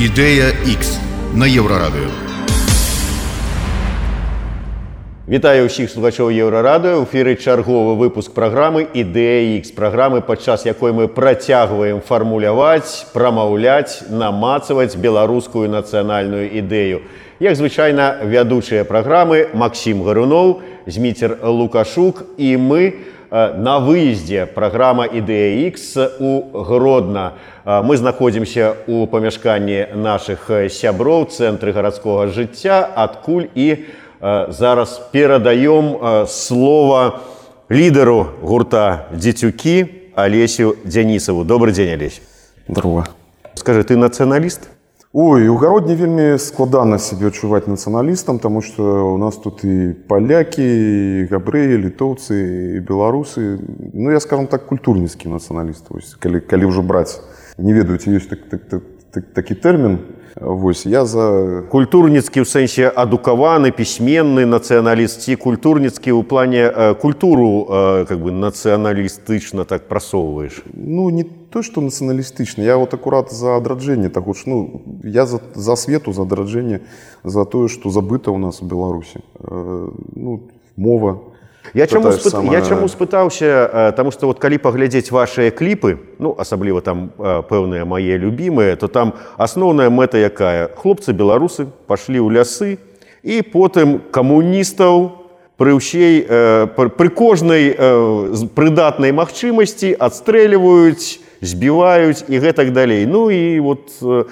Ідэя X на еўрарадыё. Вітаю ўсіх слухачоў еўрарадыё у эфіры чарговы выпуск праграмы ідэя X праграмы падчас якой мы працягваем фармуляваць прамаўляць намацаваць беларускую нацыянальную ідэю як звычайна вядучыя праграмы Макссім гаруноў зміцер лукашук і мы на выездзе праграма ідэя X у гродна мы знаходзімся у памяшканні нашых сяброў цэнтры гарадскога жыцця адкуль і зараз перадаём слова лідару гурта дзецюкі алесю дзянісаву добрый дзень алесь Здорово. скажи ты нацыяналіст Ой, у гародні вельмі складана себе адчуваць нацыяналістам, таму што у нас тут і палякі, і габрэі, літоўцы, і беларусы. Ну я скажам так культурніцкі нацыяналіст, калі, калі ўжо браць не ведаю, ці ёсць так, так, так, так, такі тэрмін. Вось я за культурніцкі ў сэнсе адукаваны пісьменны нацыяналіст ці культурніцкі ў плане э, культуру э, как бы нацыяналістычна так прасоўваеш Ну не то што нацыяналістычна я вот акурат за адраджэнне таго ж ну я за, за свету за адраджэнне за тое што забыта ў нас у беларусі э, ну, мова Я чаму, Тое ж спыт... самае. я чаму спытаўся э, таму што вот калі паглядзець вашыя кліпы ну асабліва там э, пэўныя мае любімыя то там асноўная мэта якая хлопцы беларусы пашлі ў лясы і потым камуністаў пры ўсей э, пры- пры кожнай э, з- прыдатнай магчымасці адстрэльваюць збіваюць і гэтак далей ну і вот э,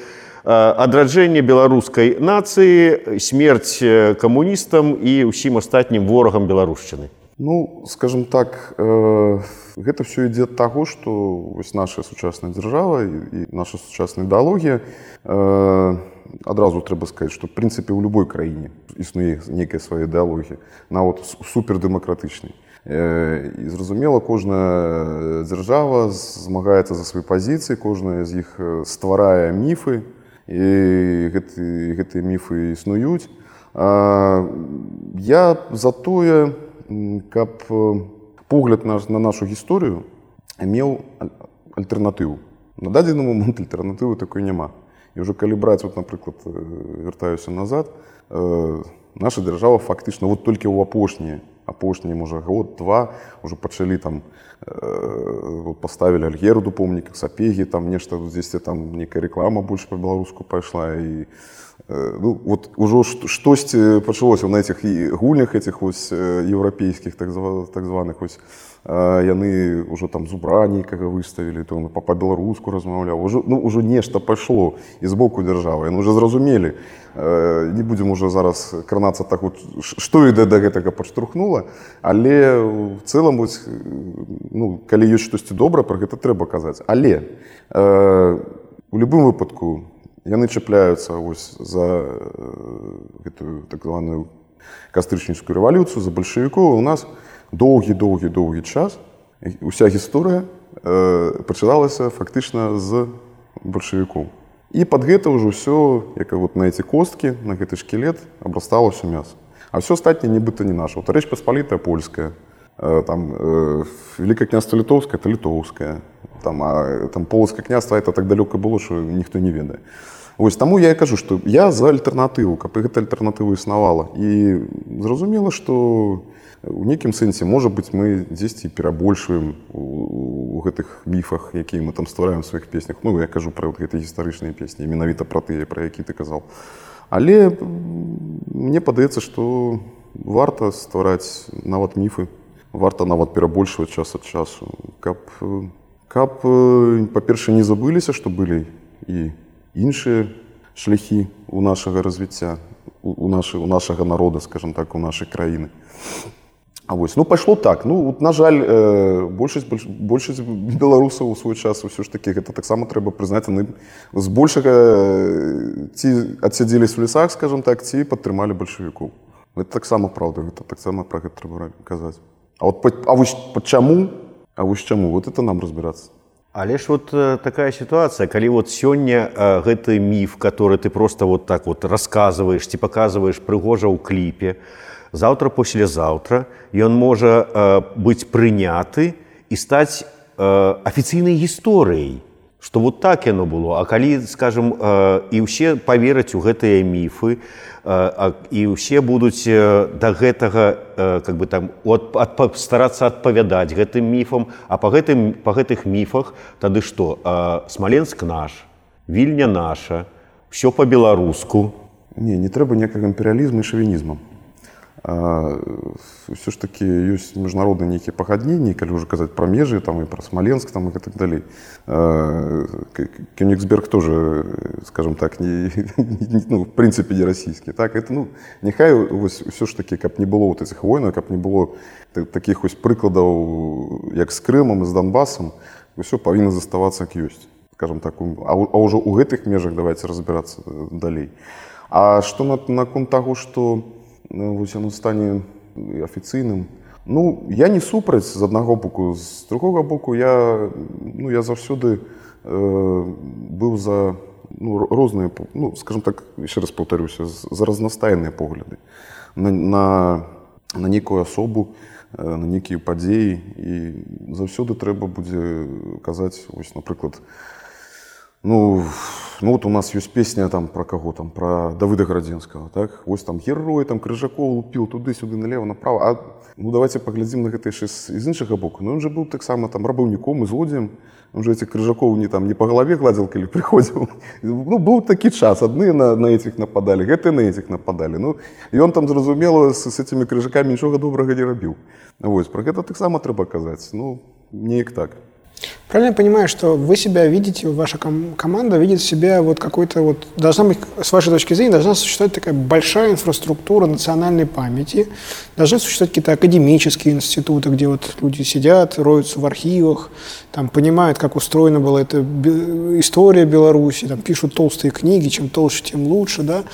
адраджэнне беларускай нацыі смерць э, камуністам і ўсім астатнім ворагам беларушчыны Ну скажем так э, гэта все ідзе ад таго што вось наша сучасная дзяржава і, і наша сучасная ідэалогія э, адразу трэба сказаць што в прынцыпе ў любой краіне існуе некая свая ідэалогія нават су- супердэмакратычнай Э, і зразумела кожная дзяржава змагаецца за свае пазіцыі кожная з іх э, стварае міфы і гэты, гэтыя міфы існуюць А, я за тое м, каб э, погляд наш на нашу гісторыю меў аль- альтэрнатыву. На дадзены момант альтэрнатывы такой няма. І ўжо калі браць вот напрыклад э, вяртаюся назад э, наша дзяржава фактычна вот толькі ў апошнія апошнія можа год два уже пачалі там э, вот поставілі альгеру до помніках сапегі там нешта здесь там некая реклама больш по-беларуску пайшла і э, ну, вот ужо ш- штосьці пачалося на этих гульнях этих вось э, еўрапейскіх так, так званых ось а, яны ўжо там зубра нейкага выставілі то он па- па-беларуску размаўляў ужо ну ўжо нешта пайшло і з боку дзяржавы яны уже зразумелі Э, не будзем уже зараз кранацца так вот ш- што іде да гэтага падштурхнула але в цэлым вось, э, ну калі ёсць штосьці добра про гэта трэба казаць. Але э, у любым выпадку яны чапляюцца вось за э, гэтую так званую кастрычніцкую рэвалюцыю за бальшавікоў у нас доўгі доўгі доўгі час і уся гісторыя э, пачыналася фактычна з бальшавікоў і под гэта ўжо ўсё як вот на эти косткі на гэты шкілет абрастала ўсё мяса а все астатняе нібыта не наша вот рэч паспалітая польская э, там э, великае княства літоўская это літоўская там а там полацкае княства это так далёка было що ніхто не ведае Вось таму я і кажу што я за альтэрнатыву каб і гэта альтэрнатыва існавала і зразумела што у нейкім сэнсе можа быць мы дзесьці перабольшваем у, у гэтых міфах якія мы там ствараем у сваіх песнях ну я кажу пра вот гэтыя гістарычныя песні менавіта пра тыя пра які ты казаў але м, мне падаецца што варта ствараць нават міфы варта нават перабольшваць час ад часу каб э, каб э, па-першае не забыліся што былі і іншыя шляхі у нашага развіцця у, у, нашы, у нашага народа скажем так у нашай краіны А вось ну пайшло так ну вот, на жаль э, большасць больш, большасць беларусаў у свой час ўсё ж таки гэта таксама трэба прызнаць яны з большага э, ці адсядзелись у лесах скажем так ці падтрымалі бальшавікоў это таксама праўда гэта таксама пра гэта трэба ра- казаць А вот па- а вось чаму А вось чаму вот это нам разбірацца Але ж вот э, такая ситуация, калі вот сёння э, гэты міф, который ты просто вот так вот рассказываешь, ці показываешь прыгожа ў кліпе, заўтра послезаўтра ён можа э, быць прыняты і стаць э, афіцыйнай гісторыяй. что вот так яно было а калі скажем э, і ўсе повераць у гэтыя міфы э, і ўсе будуць да гэтага как бы там от, от, старацца адпавядаць гэтым міфам а по гэтым по гэтых міфах тады что смоленск наш вільня наша все по-беларуску не не трэба некага імперыялізму і шавінізмам ўсё ж такі ёсць міжнародныя нейкія пагадненні калі ўжо казаць пра межы там і пра смаленск там і так далей кёнігсберг тоже скажем так не, ну, в прынцыпе не расійскі так это ну няхай вось ўсё ж такі каб не было вот этих войнаў каб не было таких вось прыкладаў як з крымам і з донбасам ўсё павінна заставацца як ёсць скажем так а ўжо у гэтых межах давайте разбірацца далей а што наконт таго что у Ну, вось яно стане афіцыйным ну я не супраць з аднаго боку з другога боку я ну я заўсёды э, быў за ну, розныя ну скажем так еще раз паўтарюся за разнастайныя погляды на, на, на нейкую асобу э, на нейкія падзеі і заўсёды трэба будзе казаць вось напрыклад ну ну вот у нас есть песня там про кого там про давыда градзенского так вось там герой там крыжаков лупил туды-сюды налево направо а ну давайте паглядзім на гэта яшчэ з іншага боку ну он же быў таксама там рабаўніком і злодзеем он же этих крыжаков не там не по голове гладзіл калі прыходзіў ну быў такі час адны на на этих нападалі гэты на этих нападалі ну і он там зразумела с, с этими крыжакамі нічога добрага не рабіў вось про гэта таксама трэба казаць ну неяк так Правильно я понимаю, что вы себя видите, ваша ком- команда видит себя вот какой-то вот, должна быть, с вашей точки зрения, должна существовать такая большая инфраструктура национальной памяти, должны существовать какие-то академические институты, где вот люди сидят, роются в архивах, там понимают, как устроена была эта история Беларуси, там пишут толстые книги, чем толще, тем лучше, да.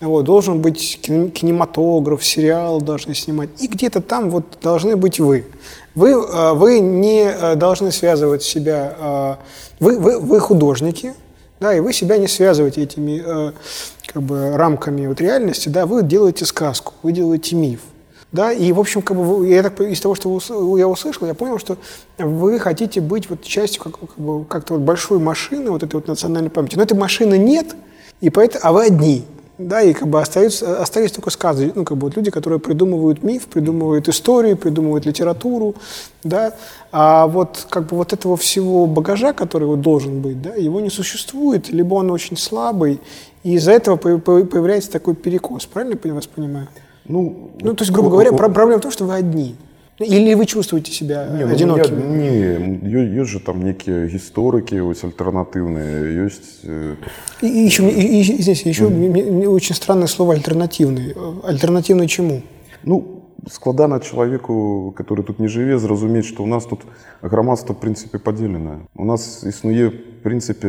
Вот, должен быть кинематограф, сериал должны снимать, и где-то там вот должны быть вы. Вы, э, вы не э, должны связывать себя, э, вы, вы, вы художники, да, и вы себя не связываете этими как бы, рамками вот реальности, да, вы делаете сказку, вы делаете миф. Да, и, в общем, как бы, я так, из того, что я услышал, я понял, что вы хотите быть вот частью как, как бы, как-то вот большой машины, вот этой вот национальной памяти. Но этой машины нет, и поэтому, а вы одни да, и как бы остаются, остались только сказы, ну, как бы вот люди, которые придумывают миф, придумывают историю, придумывают литературу, да, а вот как бы вот этого всего багажа, который вот должен быть, да, его не существует, либо он очень слабый, и из-за этого появляется такой перекос, правильно я вас понимаю? Ну, ну, то есть, грубо говоря, проблема в том, что вы одни. Или вы чувствуете себя не, одиноким? Ну, я, не, есть же там некие историки, вот, альтернативные, есть... Э... И, еще, и, и, здесь еще mm. очень странное слово «альтернативный». Альтернативный чему? Ну, складана человеку, который тут не жыве, зразумець, что у нас тут грамадства, в принципе, поделенное. У нас існуе, в принципе,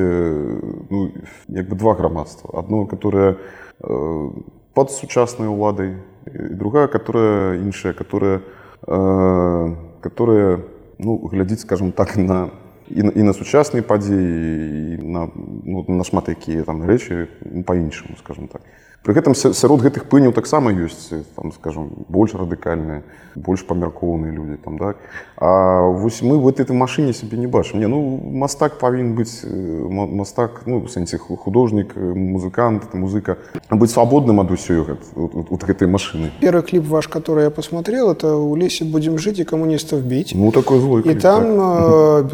ну, як бы два грамадства. Одно, которое э, под сучаснай уладай, и другая, которая іншая, которая которые ну, глядзіць скажем так на і, і на сучасныя падзеі на, ну, на шмат якія там рэчы ну, па-іншаму скажем так Пры гэтым сярод гэтых пыняў таксама ёсць там скажем больш радыкальныя больш памяркоўныя людзі там да А вось мы в этой машине себе не бачым не ну мастак павінен быць мастак ну сэнсе художнік музыкант музыка быць свабодным ад усёй вот гэтай машины первый клип ваш который я посмотрел это у лесе будем жить и коммунистов бить ну такой злой клип, и там так.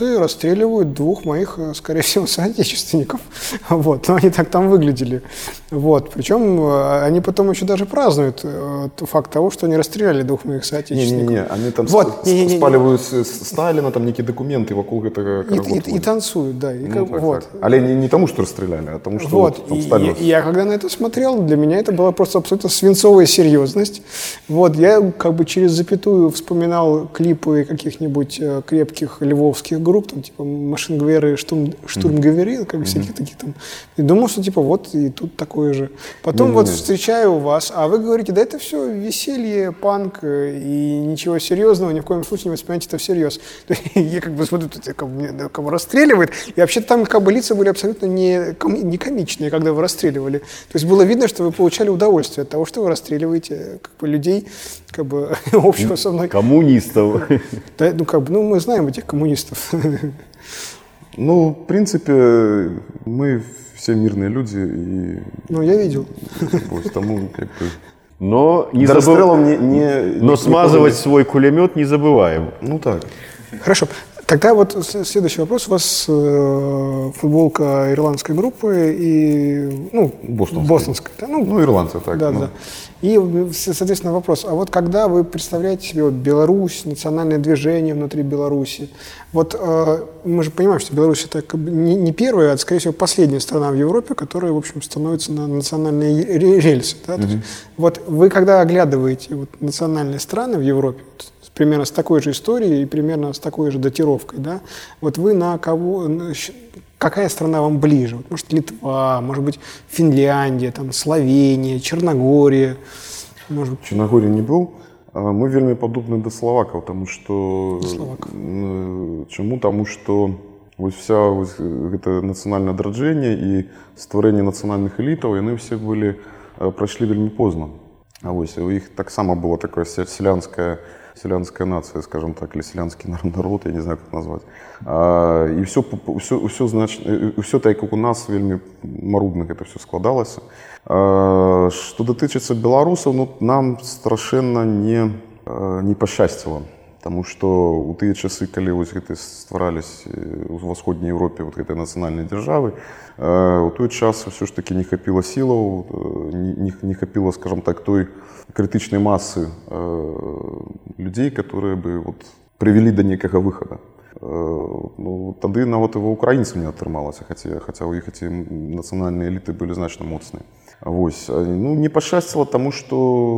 белорусы расстреливают двух моих скорее всего соотечественников вот но они так там выглядели вот причем э, они потом еще даже празднуют э, факт того, что они расстреляли двух моих соотечественников. Не-не-не, они там вот, не, не, не, спаливают Сталина, там некие документы вокруг этого и, и, и танцуют, да. И, ну, как, вот. Так. Але не, не тому, что расстреляли, а тому, что вот, вот, там, Сталин... и, и я когда на это смотрел, для меня это была просто абсолютно свинцовая серьезность. Вот, я как бы через запятую вспоминал клипы каких-нибудь э, крепких львовских групп, там, типа Машингверы, Штурм, Штурмгевери, как mm-hmm. всяких таких там. И думал, что типа вот и тут такое же. Потом вот встречаю вас, а вы говорите, да это все веселье, панк, э, и ничего серьезного, ни в коем случае не воспринимайте это всерьез. Я как бы смотрю, тут кого, кого расстреливает, и вообще там как бы лица были абсолютно не, не комичные, когда вы расстреливали. То есть было видно, что вы получали удовольствие от того, что вы расстреливаете как бы, людей как бы общего со мной. Коммунистов. Да, ну как бы, ну мы знаем этих коммунистов. Ну, в принципе, мы все мирные люди, и Ну, я видел. вот, тому как бы... Но, не расстрелом не, не- Но не- смазывать не свой кулемет не забываем. Ну так. Хорошо. Тогда вот следующий вопрос. У вас э, футболка ирландской группы и, ну, Бостонской. бостонской, да? Ну, Ну, ирландцы так. да, ну. да. И, соответственно, вопрос. А вот когда вы представляете себе вот Беларусь, национальное движение внутри Беларуси, вот э, мы же понимаем, что Беларусь это как бы не, не первая, а, скорее всего, последняя страна в Европе, которая, в общем, становится на национальные ре- рельсы. Да? То есть вот вы когда оглядываете вот, национальные страны в Европе, вот, примерно с такой же историей и примерно с такой же датировкой, да, вот вы на кого, на щ- какая страна вам ближе? Вот, может, Литва, может быть, Финляндия, там, Словения, Черногория, может быть, Чорногории не быў А мы вельмі падобны да славакаў тому что Славакаў. м, чаму таму что вось вся вось гэта нацыянальнае адраджэнне і стварэнне нацыянальных элітаў яны ўсе былі э, прайшлі вельмі позна А вось у іх таксама была такая ся- сялянская сялянская нацыя скажем так или сялянскі нар- народ я не знаю как назваць а, і все ўсё, ўсё знач ўсё так як у нас вельмі марудна гэта все складалася а, што датычыцца беларусаў ну нам страшэнна не а, не пашчасціла Таму што ў тыя часы калі вось гэты стварались у восходняй Еўропе вот гэтай нацыянальнай дзяржавы э, у той час ўсё ж таки не хапіла сілаў э, не, не, хапіла скажем так той крытычнай масы э, людзей которые бы вот прывялі да некага выхада Э, ну, тады нават і ва украінцам не атрымалася хаця хаця ў іх эти нацыянальныя эліты былі значна моцныя Вось а, ну не пашчасціла таму што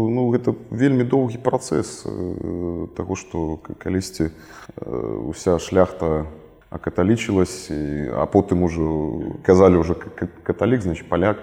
ну гэта вельмі доўгі працэс э, таго што к- калісьці э, уся шляхта акаталічылась і, а потым ужо казалі ўжо к- к- каталік значит паляк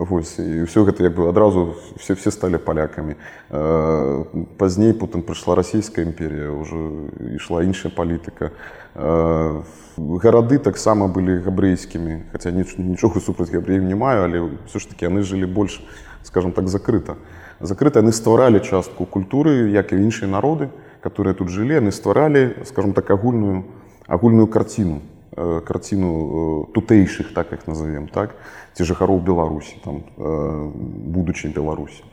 Вось і ўсё гэта як бы адразу все все сталі палякамі Э, пазней потым прыйшла расійская імперія ўжо ішла іншая палітыка Э, гарады таксама былі габрэйскімі хаця ніч- нічога супраць габрэяў не маю але все ж таки яны жылі больш скажем так закрыта закрыта яны стваралі частку культуры як і іншыя народы которые тут жылі яны стваралі скажем так агульную агульную карціну э, карціну тутэйшых так як назовем так? Ці жыхароў беларусі там будучай беларусі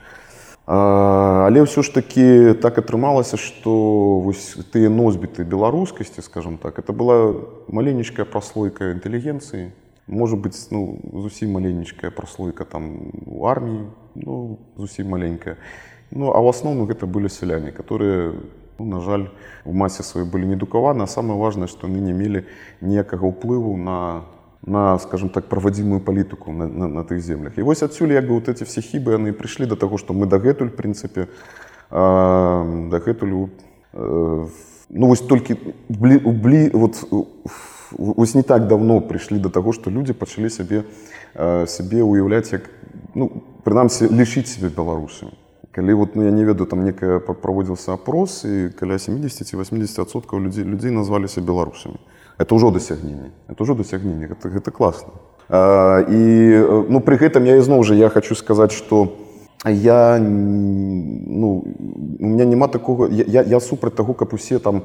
але ўсё ж таки так атрымалася што вось тыя носьбіты беларускасці скажем так это была маленечкая праслойка інтэлігенцыі можа быць ну зусім маленечкая праслойка там у арміі ну зусім маленькая ну а ў асноўным гэта былі сяляне которые ну, на жаль у масе сваёй былі недукаваны а самае важнае што яны не мелі ніякага ўплыву на на скажем так правадзімую палітыку на, на, на тых землях. І вось адсюль як бы вот эти все хібы яны прыйшлі до таго што мы дагэтуль прынцыпе э, дагэтуль э, ну вось толькі блі, блі вот вось не так давно прыйшлі до таго што людзі пачалі сябе э, сябе уяўляць як ну прынамсі лічыць себе беларусамі калі вот ну я не ведаю там некая праводзіўся апрос і каля 70-80соткаў людзей людзей назваліся беларусамі это ўжо дасягненне это ўжо дасягненне гэта, гэта класна а, і ну пры гэтым я ізноў жа я хочу сказаць что я ну у меня няма такого я, я, супраць таго каб усе там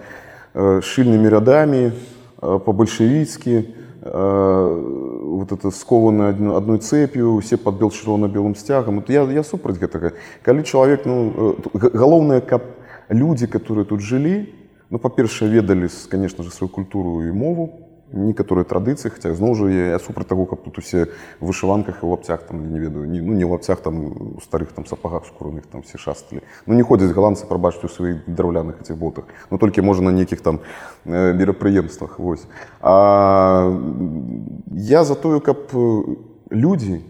э, шыльнымі рядамі э, по-бальшавіцкі э, вот это скованное одно- одной цепью все под бел чырвона-белым сцягам вот я, я супраць гэтага калі чалавек ну э, г- галоўнае каб людзі которые тут жылі ну па-першае ведалі конечно же сваю культуру і мову некаторыя традыцыі хаця зноў жа я, я супраць таго каб тут усе у вышыванках і лапцях там не ведаю не, ну не ў лапцях там у старых там сапагах скурных там все шасталі ну не ходзяць галандцы прабачце у сваіх драўляных этих ботах ну толькі можа на нейкіх там э, мерапрыемствах вось а я за тое каб э, людзі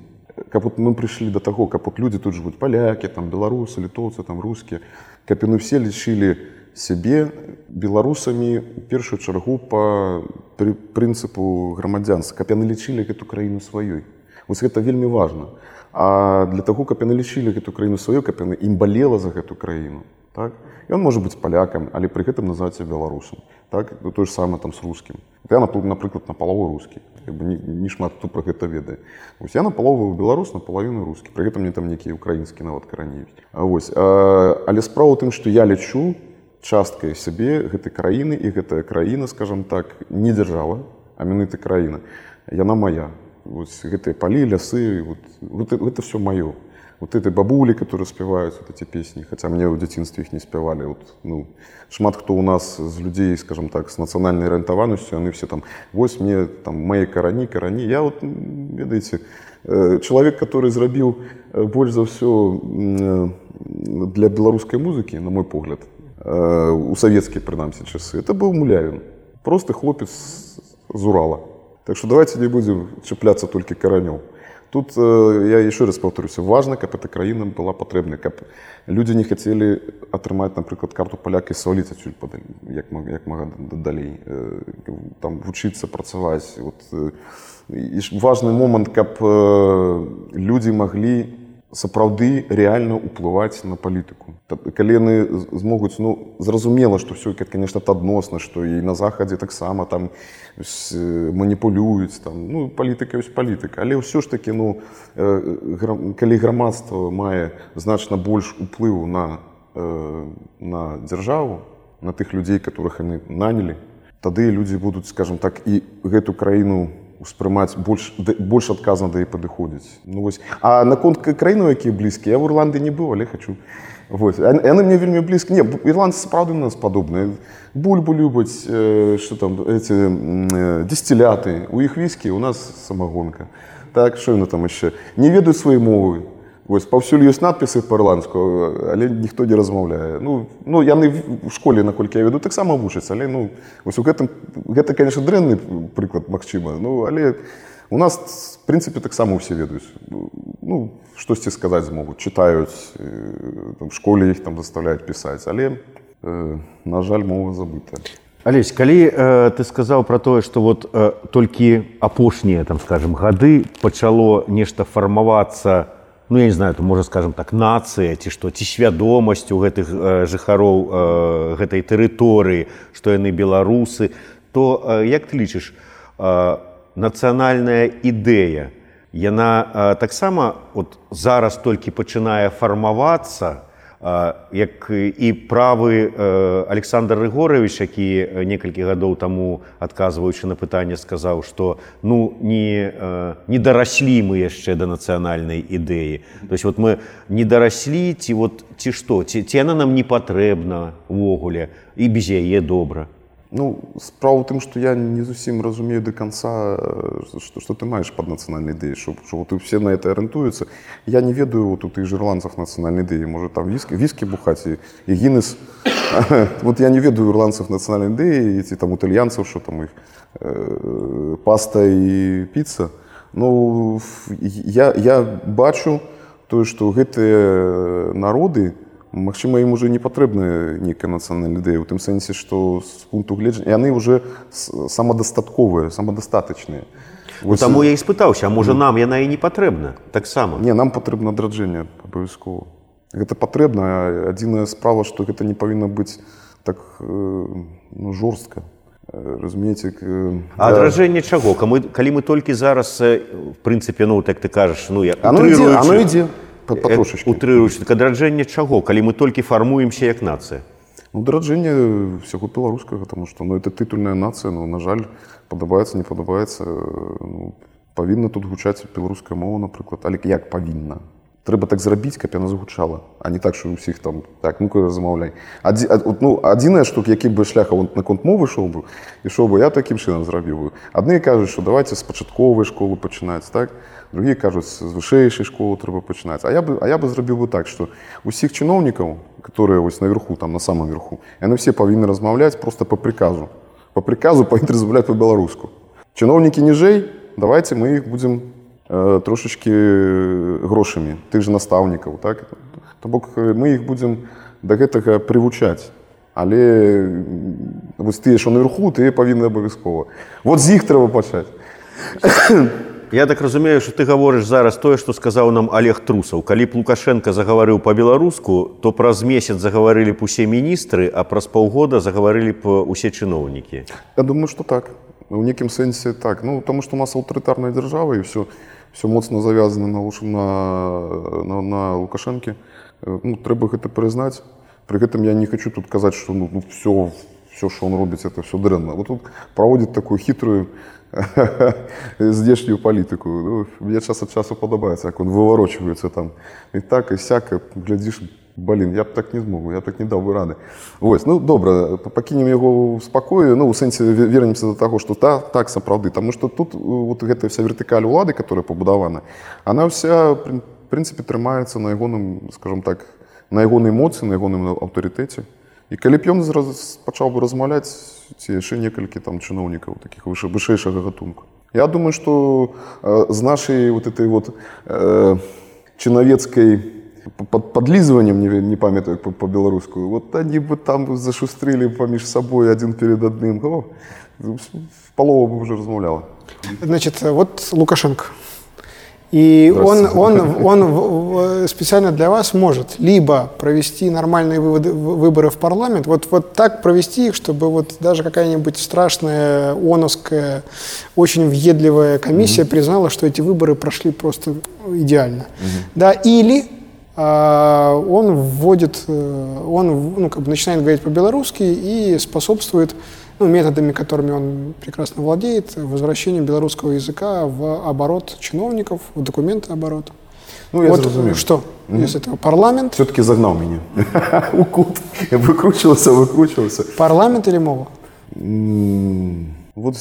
каб вот мы прыйшлі до таго каб вот людзі тут жывуць палякі там беларусы літоўцы там рускія каб яны все лічылі сябе беларусамі у першую чаргу по пры- прынцыпу грамадзянства каб яны лічылі гэту краіну сваёй. Вось гэта вельмі важна. А для таго каб яны лічылі гэту краіну сваёй каб яны ім балела за гэту краіну так? Ён можа быць палякам але пры гэтым называць беларусам так? Ну, то же самое там с русскім я напрыклад напрыклад на палову рускі. Як бы не, шмат хто про гэта ведае. Ось я на палову беларус на палавіну рускі. Пры гэтым мне там нейкі украінскі нават карані вось а, але справа тым што я лічу часткай сябе гэтай краіны і гэтая краіна скажем так не дзяржава аміныты краіны яна моя вось гэтыя палі лясы вот, вот, гэта все маё вот этой бабули которые спяваюць вот эти песни хотя мне ў дзяцінстве их не спявалі вот, ну шмат хто у нас з людзей скажем так с нацыянальнай арыентаванасцю яны все там вось мне там мои карані карані я вот ведаеце э, чалавек который зрабіў э, больш за ўсё э, для беларускай музыкі на мой погляд у савецкія прынамсі часы это быў муляюн просты хлопец з урала так что давайте не будем чапляцца толькі каранёў Тут э, я еще раз повторюся важно каб эта краіна была патрэбнай каб людзі не хацелі атрымаць напрыклад карту палякі сваліць адсюль як як мага далей э, там вучыцца працаваць вот і важны момант каб людзі маглі сапраўды реально уплываць на палітыку. Калі яны змогуць ну зразумела што все конечно адносна што і на захадзе таксама там маніпулююць там ну палітыка ёсць палітыка. Але ўсё ж таки ну калі грамадства мае значна больш уплыву на на дзяржаву на тых людзей которых яны нанялі тады людзі будуць скажем так і гэту краіну у успрымаць больш больш адказна да і падыходзіць ну вось а наконт краіну якія блізкія я в ірланды не быў але хочу вот яны мне вельмі блізка не ірландцы сапраўды нас падобныя бульбу любяць что там эти десцеляты у іх віскі у нас самагонка так що яны там яшчэ не ведаюць свае мовы Вось паўсюль ёсць надпісы па-ірландску, але ніхто не размаўляе. Ну, ну яны в школе, наколькі я веду, таксама вучаць, але ну, вось у гэтым гэта, конечно, дрэнны прыклад магчыма. Ну, але у нас в прынцыпе таксама ўсе ведаюць. Ну, штосьці сказаць змогуць, чытаюць там, школе іх там заставляюць пісаць, але э, на жаль, мова забыта. Алесь, калі э, ты сказаў пра тое, што вот э, толькі апошнія там скажем гады пачало нешта фармавацца, ну я не знаю то можа скажем так нацыя ці што ці свядомасць у гэтых э, жыхароў э, гэтай тэрыторыі што яны беларусы то э, як ты лічыш э, нацыянальная ідэя яна э, таксама от зараз толькі пачынае фармавацца як і правы александр рыгорович які некалькі гадоў таму адказваючы на пытанне сказаў што ну не не дараслі мы яшчэ да нацыянальнай ідэі. То есть вот мы не дараслі ці вот ці што? Ці ці яна нам не патрэбна увогуле і без яе добра Ну справа ў тым, што я не зусім разумею до конца, што, што ты маеш пад нацыянальнай ідэі, што, што вот усе на это арыентуюцца. Я не ведаю вот у тых ірландцах нацыянальнай ідэі, можа там віскі, віскі бухаць і, і гінес. вот я не ведаю ірландцаў нацыянальнай ідэі ці там італьянцаў, што там іх э, паста і піца. Ну я, я бачу тое, што гэтыя народы, Магчыма, ім уже не патрэбная нейкая нацыянальная ідэя у тым сэнсе, што з пункту гледжання яны уже самадастатковыя, самадастатачныя. Ну, таму я і спытаўся, можа нам яна і не патрэбна таксама. Не нам патрэбна адраджэнне абавязкова. Гэта патрэбна, адзіная справа, што гэта не павінна быць так ну, жорстка разумееце адражэнне да. чаго калі мы толькі зараз в прынцыпе ну так ты кажаш ну я ідзе, утрыруючы адраджэнне чаго калі мы толькі фармуемся як нацыя ну дараджэнне всяго беларускага тому что ну это тытульная нацыя но на жаль падабаецца не падабаецца ну, павінна тут гучаць беларуская мова напрыклад але як павінна трэба так зрабіць каб яна загучала а не так що усіх там так ну замаўляй адзі, ад, ну адзіная штук які бы шляха вот наконт мовы шоу бы ішоў бы я такім чынам зрабіў адны кажуць што давайте з пачатковай школы пачынаць так другие кажуць з вышэйшай школы трэба пачынаць а я бы а я бы зрабіў бы так что усіх чыноўнікаў которые вось наверху там на самом верху яны все павінны размаўляць просто по приказу по приказу павінны размаўляць по-беларуску чыноўнікі ніжэй давайте мы их будем Трошачки грошамі тых же настаўнікаў так? То бок мы іх будзем да гэтага прывучаць але вось тыя що наверху ты павінны абавязкова вот з іх трэба пачаць Я так разумею что ты гаворыш зараз тое што сказаў нам олег трусаў калі б лукашенко загаварыў по-беларуску то праз месяц загаварылі б усе міністры а праз паўгода загаварылі б усе чыноўнікі Я думаю что так. У некім сэнсе так. Ну тому что у нас аўтарытарная дзяржава і все все моцна завязаны на на, на, на лукашэнкі ну, трэба гэта прызнаць при гэтым я не хочу тут казаць что ну, ну все все, что он робит, это все дрянно. Вот тут проводит такую хитрую здешнюю политику. Ну, мне час от часу подобається, як він виворочується там. І так, і сяк, глядиш, блін, я б так не змог, я б так не дав би ради. Ось, ну добре, покинемо його в спокою, ну, у сенсі вернемося до того, що та, так, сапраўды, тому що тут вот гэта вся вертикаль улады, которая побудована, она вся, в принципе, трымаецца на ягоным, скажем так, на ягонай моцы, на ягоным аўтарытэце. І калі б ён пачаў бы размаўляць ці яшчэ некалькі там чыноўнікаў таких выше вышэйшага гатунку. Я думаю, што э, з нашай вот этой вот э, чынавецкай под подлизыванием, не, не памятаю по, по белорусскую, вот они бы там зашустрили помеж собой один перед одним. О, полова бы уже размовляла. Значит, вот Лукашенко. И он, он, он специально для вас может либо провести нормальные выводы, выборы в парламент, вот, вот так провести их, чтобы вот даже какая-нибудь страшная ООНовская, очень въедливая комиссия mm-hmm. признала, что эти выборы прошли просто идеально. Mm-hmm. Да, или он вводит, э, он ну, как бы начинает говорить по-белорусски и способствует ну, методами, которыми он прекрасно владеет, возвращению белорусского языка в оборот чиновников, в документы оборот. Ну, я вот зрозумів. что, mm-hmm. из этого парламент... Все-таки загнал меня. Укут. Я выкручивался, выкручивался. Парламент или мова? Вот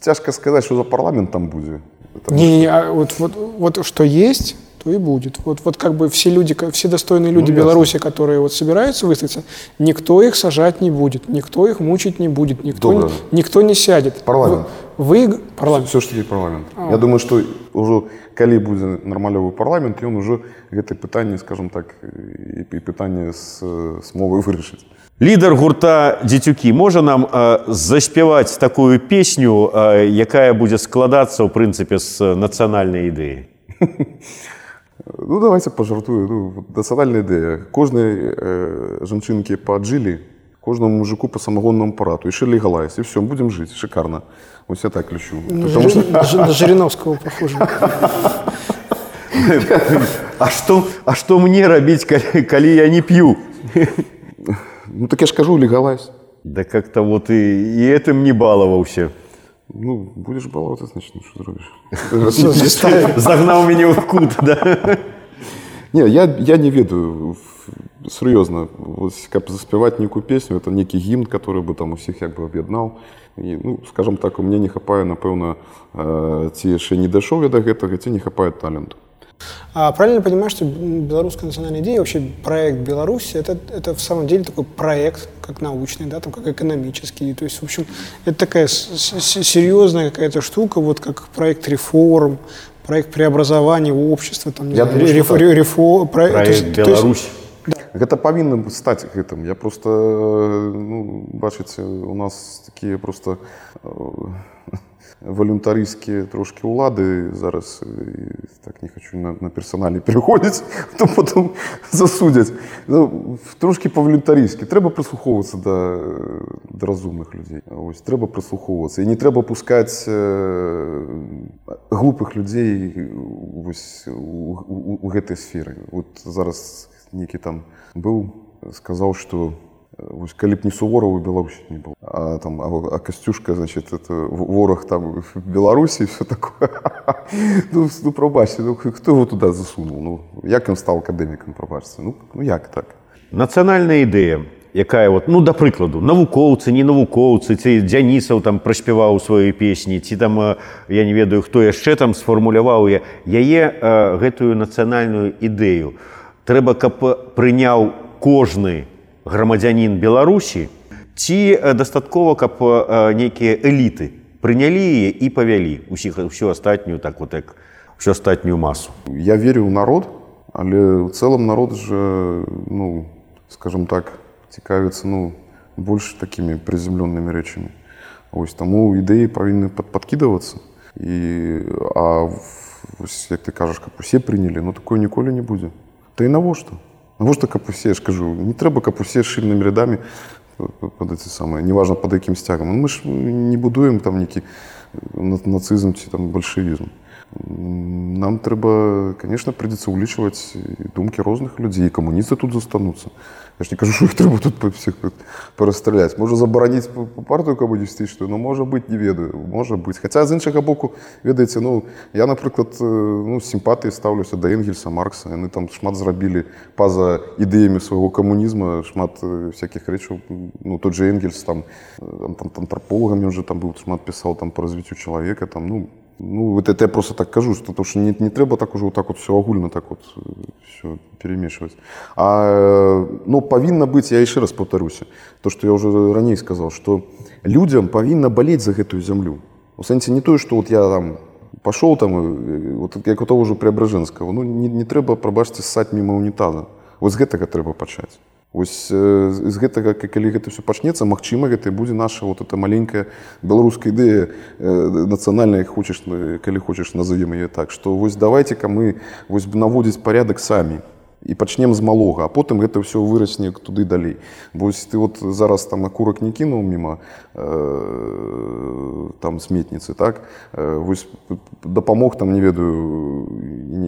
тяжко сказать, что за парламент там будет. Не, не, а вот, вот, вот что есть, то и будет. Вот, вот как бы все люди, все достойные люди ну, Беларуси, которые вот собираются выставиться, никто их сажать не будет, никто их мучить не будет, никто, не, никто не сядет. Парламент. Вы, вы парламент. Все, что есть парламент. А. Я думаю, что уже калі будзе нармалёвы парламент ён уже гэта пытанне скажем так і, і пытанне з, з мовай вырашыць лідар гурта дзецюкі можа нам э, заспяваць такую песню э, якая будзе складацца ў прынцыпе з нацыянальнай ідэі Ну, давайте пожартую. Ну, национальная идея. Кожной э, женщинке по джили, кожному мужику по самогонному аппарату. И шили галайс. И все, будем жить. Шикарно. Вот я так лечу. На, Потому Жир... что... на Жириновского похоже. А что, а что мне робить, коли я не пью? Ну так я ж кажу, легалайз. Да как-то вот и, и этим не баловался. Ну, будешь баловаться, значит, ну что зробишь? Загнал меня в кут, да? Не, я, я не ведаю, серьезно, вот, как заспевать некую песню, это некий гимн, который бы там у всех как бы объединал. И, ну, скажем так, у меня не хапае, напэўна, э, ці яшчэ не дайшоў я да гэтага, ці не хапае таленту. А правильно понимаю, что белорусская национальная идея, вообще проект Беларуси, это, это в самом деле такой проект, как научный, да, там, как экономический. То есть, в общем, это такая серьезная какая-то штука, вот как проект реформ, проект преобразования общества, там, Я знаю, думаю, реф, рефо, про, проект есть, Беларусь. Есть, да. Гэта павінна стаць гэтым. Я просто ну, бачыце, у нас такія просто э, волюнтарыйскія трошки улады зараз так не хочу на, на персаналі переходзіць то потом засудзяць ну, трошки па-валюнтарыйскі трэба прыслухоўвацца да, да разумных людзей ось трэба прыслухоўвацца і не трэба пускаць э, глупых людзей вось, у, у, у гэтай сферы вот зараз некі там быў сказаў что Вось, калі б не сувораў у беларусі не было. А там а, а касцюшка значит это вораг там беларусі все такое. Ну, ну прабачце ну, хто его туда засунул? Ну як ён стаў акадэмікам прабачце ну, ну як так? Нацыянальная ідэя якая вот ну да прыкладу навукоўцы не навукоўцы ці дзянісаў там праспяваў свае песні ці там я не ведаю хто яшчэ там сфармуляваў я яе гэтую нацыянальную ідэю трэба каб прыняў кожны у грамадзянін беларусі ці дастаткова каб нейкія эліты прынялі і павялі усіх усю астатнюю так вот як всю астатнюю масу? Я верю ў народ але ў цэлым народ же ну скажем так цікавіцца ну больш такімі прыземлёнымі рэчамі. Ось таму ідэі павінны пад падкідавацца. І а вось, як ты кажаш каб усе прынялі ну такое ніколі не будзе. Та і навошта Навошта каб усе ж кажу не трэба каб усе шыльнымі рядамі под эти самые неважно под якім сцягам мы ж не будуем там нейкі нацызм ці там бальшавізм нам трэба конечно придется улічваць думкі розных людзей камуністы тут застануцца я ж не кажу что трэба тут па всех перастраляць можа забараніць партыю камуністычную но можа быть не ведаю можа быть хаця з іншага боку ведаеце ну я напрыклад ну сімпатыі стаўлюся да энгельса маркса яны там шмат зрабілі па-за ідэямі свайго камунізма шмат всякихх рэчаў ну тот же энгельс там антропологамі уже там быў шмат пісаў там по развіццю чалавека там ну ну, вот это я просто так кажу, что, потому что не, не треба так уже вот так вот все огульно так вот э, все перемешивать. А, ну, повинно быть, я еще раз повторюсь, то, что я уже ранее сказал, что людям повинно болеть за эту землю. В сенсе не то, что вот я там пошел там, э, вот как у того же Преображенского, ну, не, не треба, пробачьте, ссать мимо унитаза. Вот с этого треба почать. Вось з гэтага калі гэта все пачнецца Мачыма гэта будзе наша вот эта маленькая беларуская ідэя нацыянальная хочаш калі хочаш назовем ее так что вось давайте-ка мы вось наводзіць порядок самі І пачнем з малога а потым гэта ўсё вырасне туды далей. Вось ты вот зараз там акурак не кінуў мімо э, там сметніцы так? Э, вось дапамог там не ведаю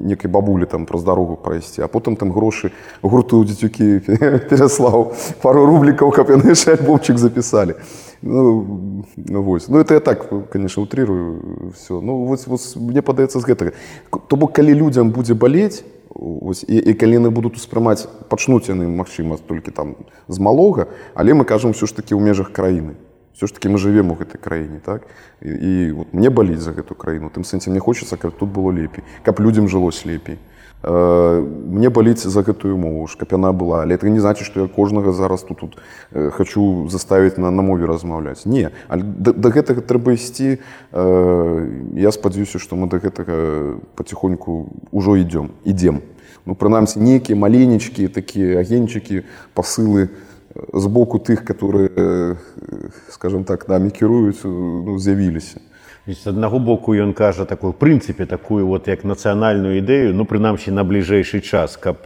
некай бабулі там праз дарогу прайсці а потым там грошы гурту дзецюкі пераслаў пару рублікаў каб яны альбомчык запісалі. Ну, ну вось. Ну это я так конечно утрирую все ну вось, вось мне падаецца з гэтага. То бок калі людзям будзе балець Ось, і, і калі яны будуць успрымаць пачнуць яны магчыма толькі там з малога але мы кажам все ж таки ў межах краіны. Все ж таки мы живвем у гэтай краіне так? І, і вот мне баліць за гэту краіну тым сэнсе мне хочется каб тут было лепей каб людям жылось лепей мне баліць за гэтую мову ж каб яна была але это не значит что я кожнага зараз тут тут э, хочу заставить на на мове размаўляць не да, да гэтага трэба ісці э, я спадзяюся что мы до гэтага потихоньку ўжо ідём ідем ну прынамсі нейкія маленечкі такія агеньчыкі пасылы з боку тых которые скажем так намі кіруюць ну, з'явіліся з аднаго боку ён кажа такую прынцыпе такую вот як нацыянальную ідэю ну прынамсі на бліжэйшы час каб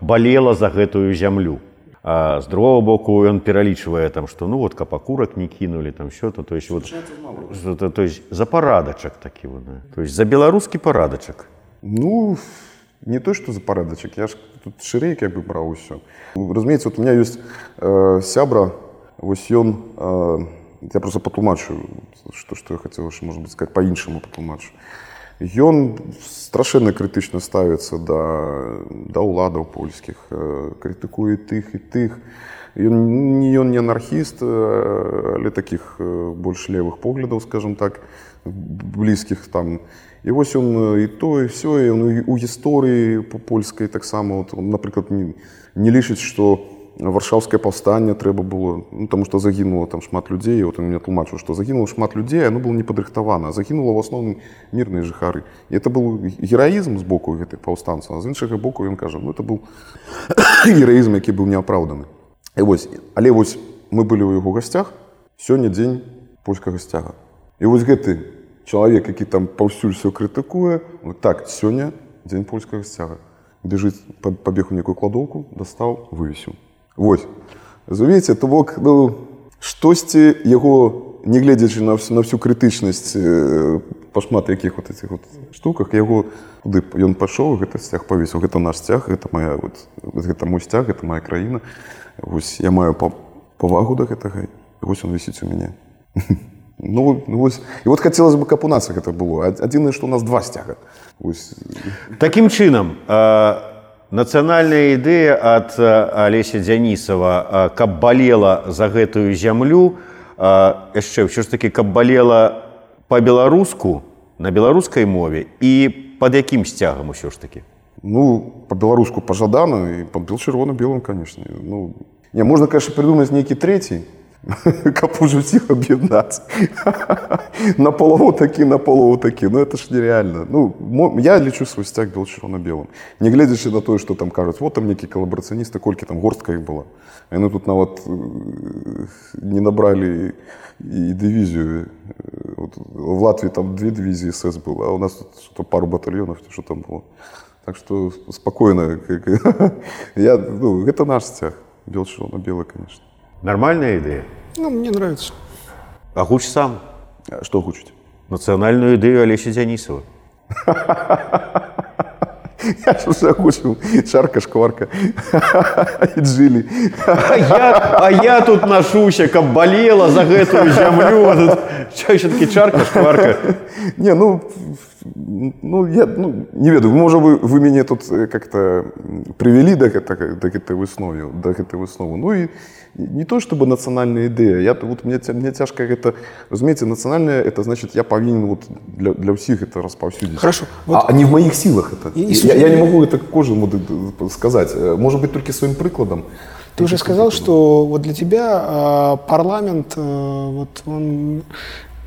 балела за гэтую зямлю а з другого боку ён пералічвае там что ну вот каб акурак не кінули там все то то есть вот то есть за парадачак такі вот, то есть за беларускі парадачак ну в не то что за парадачак я ж тут шырэй как бы браў усё разумеется вот у меня есть э, сябра вось ён э, я просто патлумачу что что я хотел может быть сказать по-іншаму патлумачу ён страшэнна крытычна ставіцца да да ўладаў польскіх э, крытыкуе тых і тых ён не ён не анархіст э, але таких э, больш левых поглядаў скажем так блізкіх там і І вось ён і то і все ён у гісторыі по польскай таксама напрыклад не, не лічыць што варшаўскае паўстанне трэба было ну, таму што загінула там шмат людзей вот меня тлумачыў што загінула шмат людзей оно было не падрыхтавана загінула в асноўным мірныя жыхары і это был гераізм з боку гэтых паўстанцаў з іншага боку ён кажа ну это был гераізм які быў неапраўданы і вось але вось мы былі ў яго гасцях сёння дзень польскага сцяга і вось гэты чалавек які там паўсюль все крытыкуе вот так сёння дзень польскага сцяга бежыць пабег у некую кладоўку дастаў вывесіў Вось разумееце то бок ну штосьці яго не гледзячы на всю на всю крытычнасць э, па шмат якіх вот этих вот штуках яго куды ён пашоў гэта сцяг павесіў гэта наш сцяг это моя вот гэта мой сцяг это моя краіна вось я маю павагу да гэтага вось он вісіць у мяне Ну, ну вось і вот хацелось бы каб у нас гэта было адзінае што у нас два сцяга такім чынам нацыянальная ідэя ад алеся дзянісава каб балела за гэтую зямлю яшчэ ўсё ж таки каб балела по-беларуску на беларускай мове і под якім сцягам усё ж таки ну по-беларуску пажадана і под бел чырвона-белым конечно ну не можна конечно придумаць нейкі третий каб уже всіх об'єднати. на полову такі, на полову такі. Ну это ж нереально. Ну, я лічу свой стяг бел червоно-белым. Не глядячи на то, что там кажуть, вот там некие коллаборационисты, колькі там горстка их была. Они тут на вот э, не набрали и дивизию. Вот в Латвии там две дивизии СС было, а у нас тут что-то пару батальонов, что там было. Так что спокойно. Я, ну, это наш стяг. Бел червоно-белый, конечно. Нормальная идея? Ну, мне нравится. А гуч сам? Что гучить? Национальную идею Олеся Дионисова. Я ж уже окучил. Шарка, шкварка. И джили. А я, а я тут ношуся, каб болела за гэтую зямлю. А тут все-таки чарка, шкварка. Не, ну, ну, я ну, не ведаю, можа вы, вы мяне тут э, как-то привялі да, гэта, да гэтай выснове да гэтай высновы Ну і не то чтобы нацыянальная ідэя я вот мне мне цяжка гэта разумееце нацыянальная это значит я павінен вот для, для ўсіх это распаўсюдзіць Хорошо, вот, а, а не в моих силах это И- и я, я не могу это кожнаму д- д- сказать Э, может быть только своим прикладом Ты уже сказал, что вот для тебя э, парламент, э, вот он,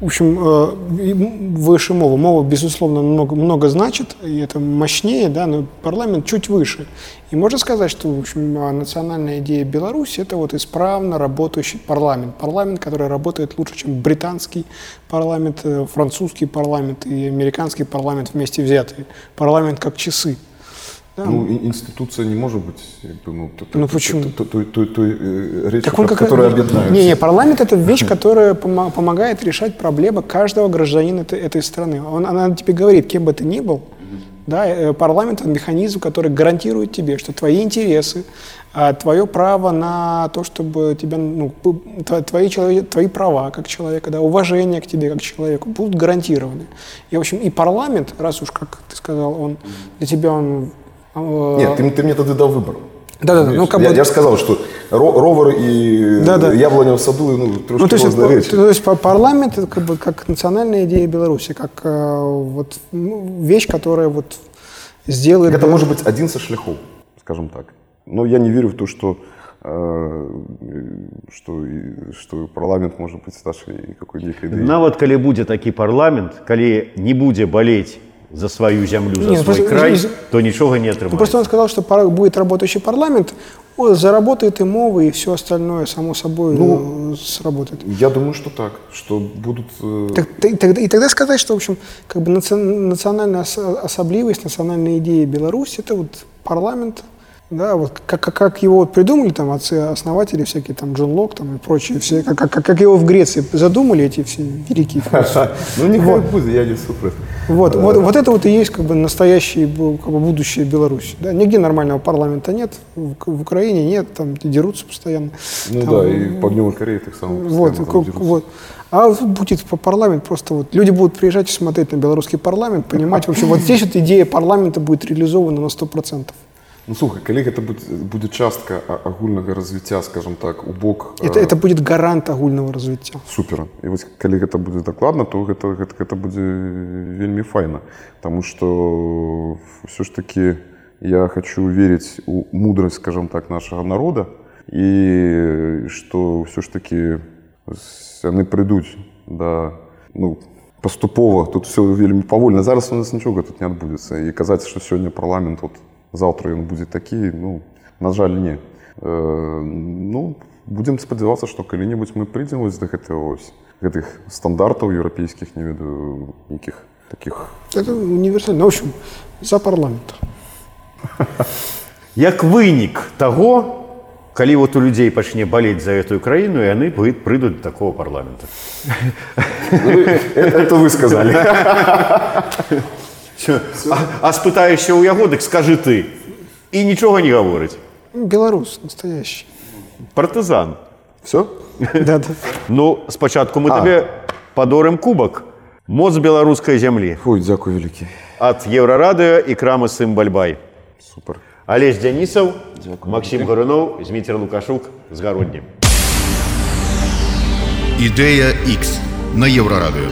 в общем, э, выше мова. Мова, безусловно, много, много значит, и это мощнее, да, но парламент чуть выше. И можно сказать, что, в общем, а, национальная идея Беларуси – это вот исправно работающий парламент. Парламент, который работает лучше, чем британский парламент, э, французский парламент и американский парламент вместе взятые. Парламент как часы. Да, ну институция не может быть ну, т- т- Ну, т- почему? т- той, той, той, э, речью, Так он как которая объединяет Не, не, парламент это вещь, которая помо- помогает решать проблемы каждого гражданина этой, этой страны. Он, она тебе говорит, кем бы ты ни был, да, э, парламент это механизм, который гарантирует тебе, что твои интересы, а, твое право на то, чтобы тебя, ну, твои, твои права как человека, да, уважение к тебе как человеку будут гарантированы. И, в общем, и парламент, раз уж, как ты сказал, он для тебя он Нет, ты, ты мне тогда дал выбор. Да-да-да, ну, как я, бы- я же сказал, что ро- ровер и Да-да. яблоня в саду, ну, трошки Ну, то есть, разные это- речи. то есть па- парламент это как бы как национальная идея Беларуси, как э, вот ну, вещь, которая вот сделает. Это Бел- может быть один со шляхов, скажем так. Но я не верю в то, что, э, что, и- что парламент может быть нашей какой-нибудь идеей. Нават калі будзе такі парламент, калі не будзе болець за сваю зямлю, за Не, свой просто край, из- то нічога не Ну, атрымаецца. просто он сказал, что будет работающий парламент, заработает и мова, и все остальное само собой Ну, э, сработает. Я думаю, что так, что будут... э, Так, и, тогда, и тогда сказать, что, в общем, как бы наци- национальная ос- особливость, национальная идея Беларуси, это вот парламент, да, вот как, как, как его вот придумали там отцы-основатели всякие, там Джон Лок там и прочие, все, как, как, как его в Греции задумали эти все великие философы. Ну, нехай будет, я не супер. Вот, вот, вот это вот и есть как бы настоящее как бы, будущее Беларуси. Да? Нигде нормального парламента нет, в, в Украине нет, там дерутся постоянно. Ну Там, да, и по Дневной Корее так само. вот, там дерутся. вот. А вот будет по- парламент просто вот люди будут приезжать и смотреть на белорусский парламент, понимать вообще вот здесь вот идея парламента будет реализована на 100%. Ну, слухай, калі гэта будзе, будзе частка а- агульнага развіцця, скажем так, у бок Это, э, это будет гарант агульного развития. супер і вось калі гэта будзе дакладна то гэта гэта, гэта будзе вельмі файна Таму что все ж таки я хочу верыць у мудрасць скажем так нашага народа і что все ж таки яны прыйдуць да ну паступова тут все вельмі павольна зараз у нас нічога тут не адбудзецца і казаць что сёння парламент вот заўтра ён будзе такі ну на жаль не э, ну будем спадзявацца што калі-небудзь мы прыйдзем вось да гэтага ось гэтых стандартаў еўрапейскіх не ведаю нейкіх таких Это универсально. Ну, в общем, за парламент. Як вынік таго, калі вот у людзей пачне балець за гэтую краіну, і яны пры- прыйдуць да такого парламента. это, это вы сказали А, а спытаешся ў яго, дык скажы ты. І нічога не гаворыць. Белорус настоящий. Партызан. все Да, да. Ну, спачатку мы табе падорым кубак. Моц беларускай зямлі. ой дзякуй вялікі Ад еўрарадыё і крамы сын бальбай. супер Алесь Дзянісаў, Максім Гаруноў, Зміцер Лукашук з гароднім. Ідэя X на Еўрарадыё.